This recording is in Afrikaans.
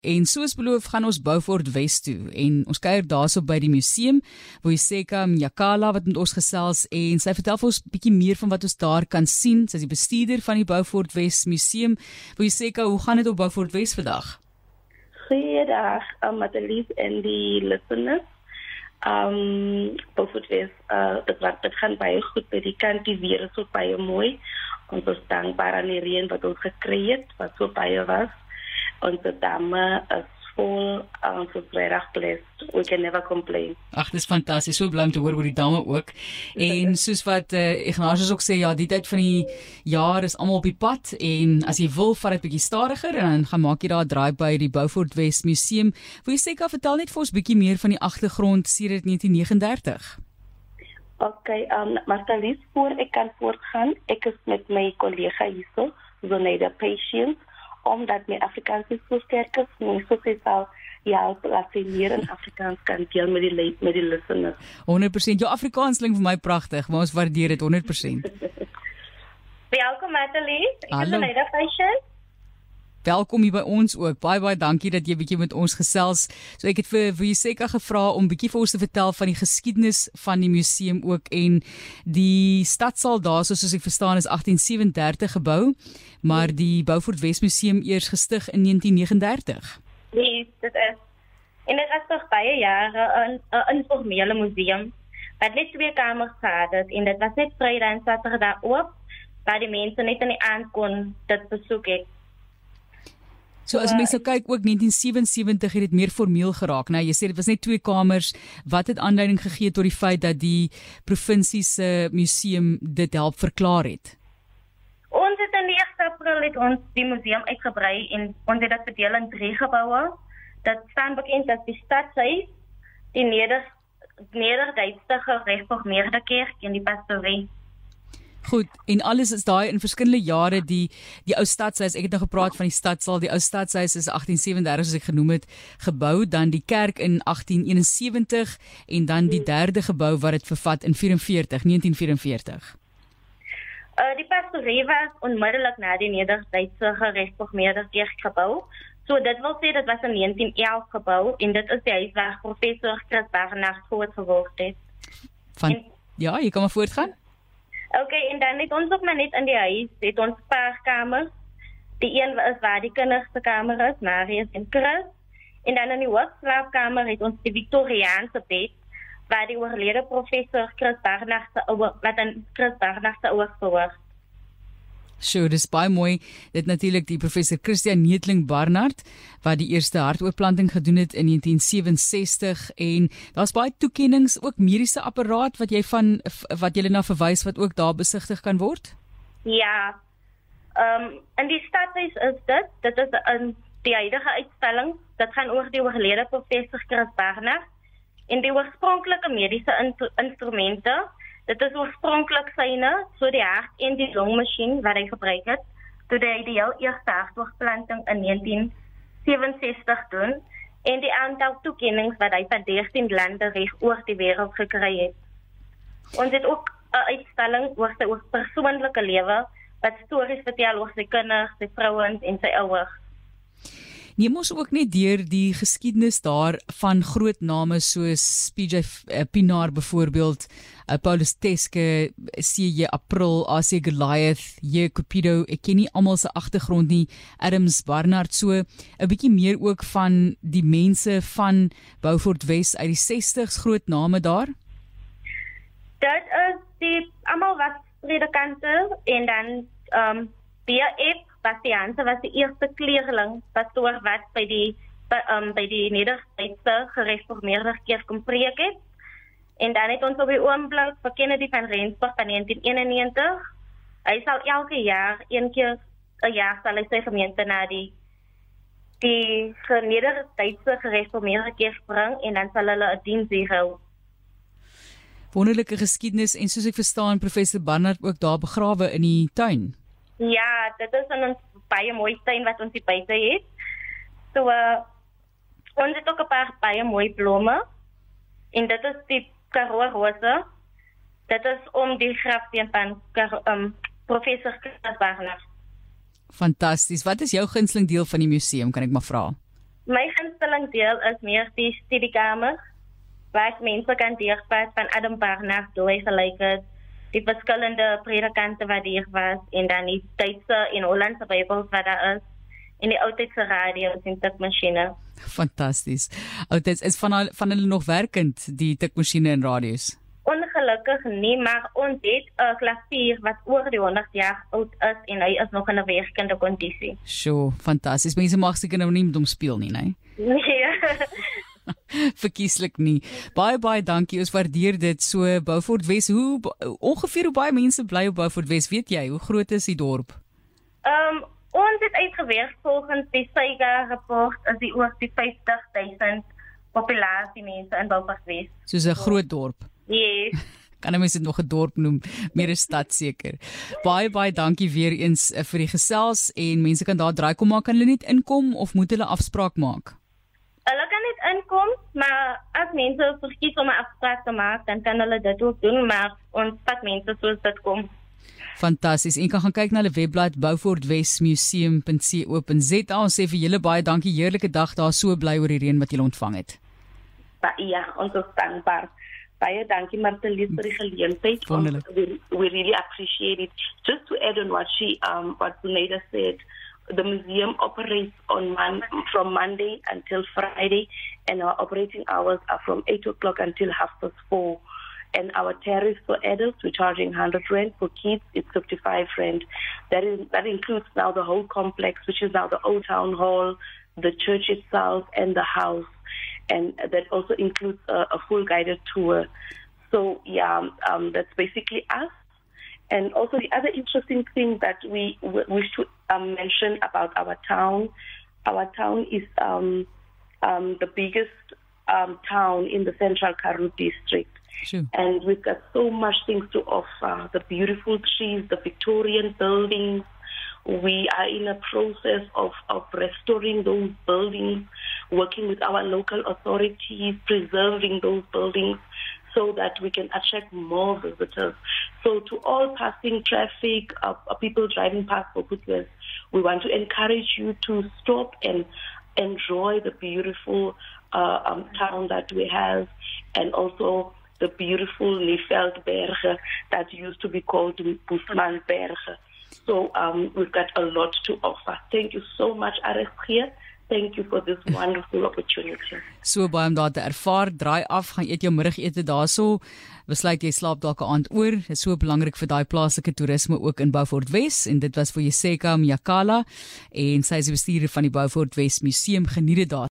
En soos beloof gaan ons Beaufort Wes toe en ons kuier daarso by die museum waar Iseka Mjakala wat met ons gesels en sy vertel vir ons 'n bietjie meer van wat ons daar kan sien. Sy is die bestuurder van die Beaufort Wes Museum. Waar Iseka, hoe gaan dit op Beaufort Wes vandag? Goeiedag, um, Matalies en die listeners. Um Beaufort Wes, uh dit wat dit gaan baie goed by die kant die weer is so baie mooi. Ons is dankbaar aan die reën wat ons gekry het wat so baie was onze dame is vol aan so regtig blessed. We can never complain. Ag, dis fantasties. So bly om te hoor oor die dame ook. En soos wat uh, Ignatius ook sê, ja, die tyd van die jaar is almal op die pad en as jy wil, vat dit bietjie stadiger en dan gaan maak jy daar 'n draai by die Beaufort West Museum. Wil jy sê kan vertel net vir ons bietjie meer van die agtergrond sedert 1939? Okay, um Martalies, voor ek kan voortgaan, ek is met my kollega hierso, Zoneda Patience omdat my Afrikaans so sterk is, moet so sê sal ja, laat sy meer in Afrikaans kan deel met die met die listeners. 100% jou Afrikaans klink vir my pragtig, maar ons waardeer dit 100%. Welkom Natalie. Ek is 'n lady patient. Welkom hier by ons ook. Baie baie dankie dat jy bietjie met ons gesels. So ek het vir Vuyiseka gevra om bietjie vir ons te vertel van die geskiedenis van die museum ook en die stadsaal daar soos ek verstaan is 1837 gebou, maar die Beaufort Wes Museum eers gestig in 1939. Nee, dit is en dit is tog baie jare 'n 'n informele museum wat net twee kamers gehad het en dit was net Vrydag en Saterdag oop, waar die mense net in die aand kon dit besoek het. So as mense nou kyk ook 1977 het dit meer formeel geraak. Nou jy sê dit was net twee kamers. Wat het aanleiding gegee tot die feit dat die provinsie se museum dit help verklaar het? Ons het in die 1 April het ons die museum uitgebrei en ons het dit verdeel in drie geboue. Dit staan bekend as die Stadshuis, die Neder Nederduitse Gereformeerde Kerk en die Pastorie. Goed, en alles is daai in verskillende jare die die ou stadshuis, ek het nou gepraat van die stadsaal, die ou stadshuis is 1837 soos ek genoem het, gebou, dan die kerk in 1871 en dan die derde gebou wat dit vervat in 44, 1944. Uh die pastorie was onmiddellik na die Nederduitse gereformeerde kerk gebou. So dit wil sê dit was in 1911 gebou en dit is die huis waar professor Chris Barnard groot geword het. Van en, Ja, jy kan maar voortgaan. Okay, en dan het ons ook maar net in die huis, het ons paar kamers. Die een is waar die kinders se kamer is, Marius en Chris. En dan in die hoofslaapkamer het ons die Victoriaanse bed waar die oorlede professor Chris Barnard se ouer wat in Chris Barnard se ouer verwag. So dis baie mooi dit natuurlik die professor Christian Neetling Barnard wat die eerste hartoortplanting gedoen het in 1967 en daar's baie toekenninge ook mediese apparaat wat jy van wat jy na verwys wat ook daar besigtig kan word? Ja. Ehm um, in die stadhuis is dit dit is 'n die huidige uitstalling dit gaan oor die oorlede professor Chris Barnard en die oorspronklike mediese in, instrumente Dit is oorspronklik syne, so die hart en die longmasjien wat hy gebruik het, toe hy die heel eerste hartoortplanting in 1967 doen en die aantal toekennings wat hy van 13 lande reg oor die wêreld gekry het. Ons het ook 'n uitstalling oor sy persoonlike lewe wat stories vertel oor sy kinders, sy vrouens en sy ouers. Neem ons ook net deur die geskiedenis daar van groot name soos PJ eh, Pinaar byvoorbeeld, uh, Paulus Teske, CJ April, AC Goliath, J Cupido. Ek ken nie almal se agtergrond nie. Adams Barnard so 'n bietjie meer ook van die mense van Beaufort Wes uit die 60s groot name daar. Dit is die almal wat predikante en dan ehm um, BF Bastianse was die eerste kleerling pastoor wat by die by, um, by die Nederduitse gereformeerde kerk kom preek het. En dan het ons op die oomblik vir Kennedy van Rensburg van 1991. Hy sal elke jaar een keer 'n jaar sal hy sy gemeente na die die Nederduitse gereformeerde kerk bring en dan sal hulle 'n diens hou. Wonderlike geskiedenis en soos ek verstaan professor Barnard ook daar begrawe in die tuin. Ja, dit is 'n baie mooi tuin wat ons hier buite het. So uh, ons het ook 'n paar baie mooi blomme. En dit is die Karoo rose. Dit is om die grafsteen van um, professor Chris Wagner. Fantasties. Wat is jou gunsteling deel van die museum, kan ek maar vra? My gunsteling deel is meer die studiekamer waar mense kan deurvat van Adam Barnard deur gelyk het die verskillende predikante wat hier was en dan die Duitse en Hollandse Bybels wat daar is en die oudtydse radio's en tikmasjiene. Fantasties. Oudtyds is van van hulle nog werkend die tikmasjiene en radio's. Ongelukkig nie, maar ons het 'n klavier wat oor die 100 jaar oud is en hy is nog in 'n werkende kondisie. Sjoe, fantasties. Mense mag seker nou nie met hom speel nie, né? Nee. Verkieslik nie. Baie baie dankie. Ons waardeer dit so Beaufort Wes. Hoe ongeveer hoe baie mense bly op Beaufort Wes? Weet jy, hoe groot is die dorp? Ehm um, ons het uitgewerk volgens die SAIGA rapport as die oor die 50000 populasie mense in Beaufort Wes. Soos 'n groot dorp. Yes. kan mens dit nog 'n dorp noem, meer 'n stad seker. Baie baie dankie weer eens uh, vir die gesels en mense kan daar draai kom maak kan hulle net inkom of moet hulle afspraak maak? Hulle kan net inkom, maar as mense verkies om 'n afspraak te maak, dan kan hulle dit ook doen, maar ons vat mense soos dit kom. Fantasties. En kan gaan kyk na hulle webblad beaufortwestmuseum.co.za. Ons sê vir julle baie dankie. Heerlike dag daar. So bly oor die reën wat julle ontvang het. Ba ja, ons is dankbaar. Baie dankie Martelies vir die geleentheid. We, we really appreciate it. Just to add on what she um what Buneda said, the museum operates on mon from Monday until Friday and our operating hours are from 8 o'clock until half past 4 and our tariffs for adults we're charging 100 rand. For kids it's 55 rand. That is that includes now the whole complex which is now the old town hall the church itself and the house. And that also includes a, a full guided tour. So yeah um, that's basically us and also the other interesting thing that we we should um, mention about our town our town is um, um, the biggest um, town in the central Karoo district Sure. And we've got so much things to offer the beautiful trees, the Victorian buildings. We are in a process of, of restoring those buildings, working with our local authorities, preserving those buildings so that we can attract more visitors. So, to all passing traffic, uh, people driving past Bokutwes, we want to encourage you to stop and enjoy the beautiful uh, um, town that we have and also the beautiful Neveldberge that used to be called Boesmanberge. So um, we've got a lot to offer. Thank you so much, RSG. Thank you for this wonderful opportunity. So baie om daar te ervaar, draai af, gaan eet jou middagete daarso. Besluit jy slaap dalk 'n aand oor. Dit is so belangrik vir daai plaaslike toerisme ook in Beaufort Wes en dit was vir Jeseka Mjakala en sy is die bestuurder van die Beaufort Wes Museum. Geniet dit daar.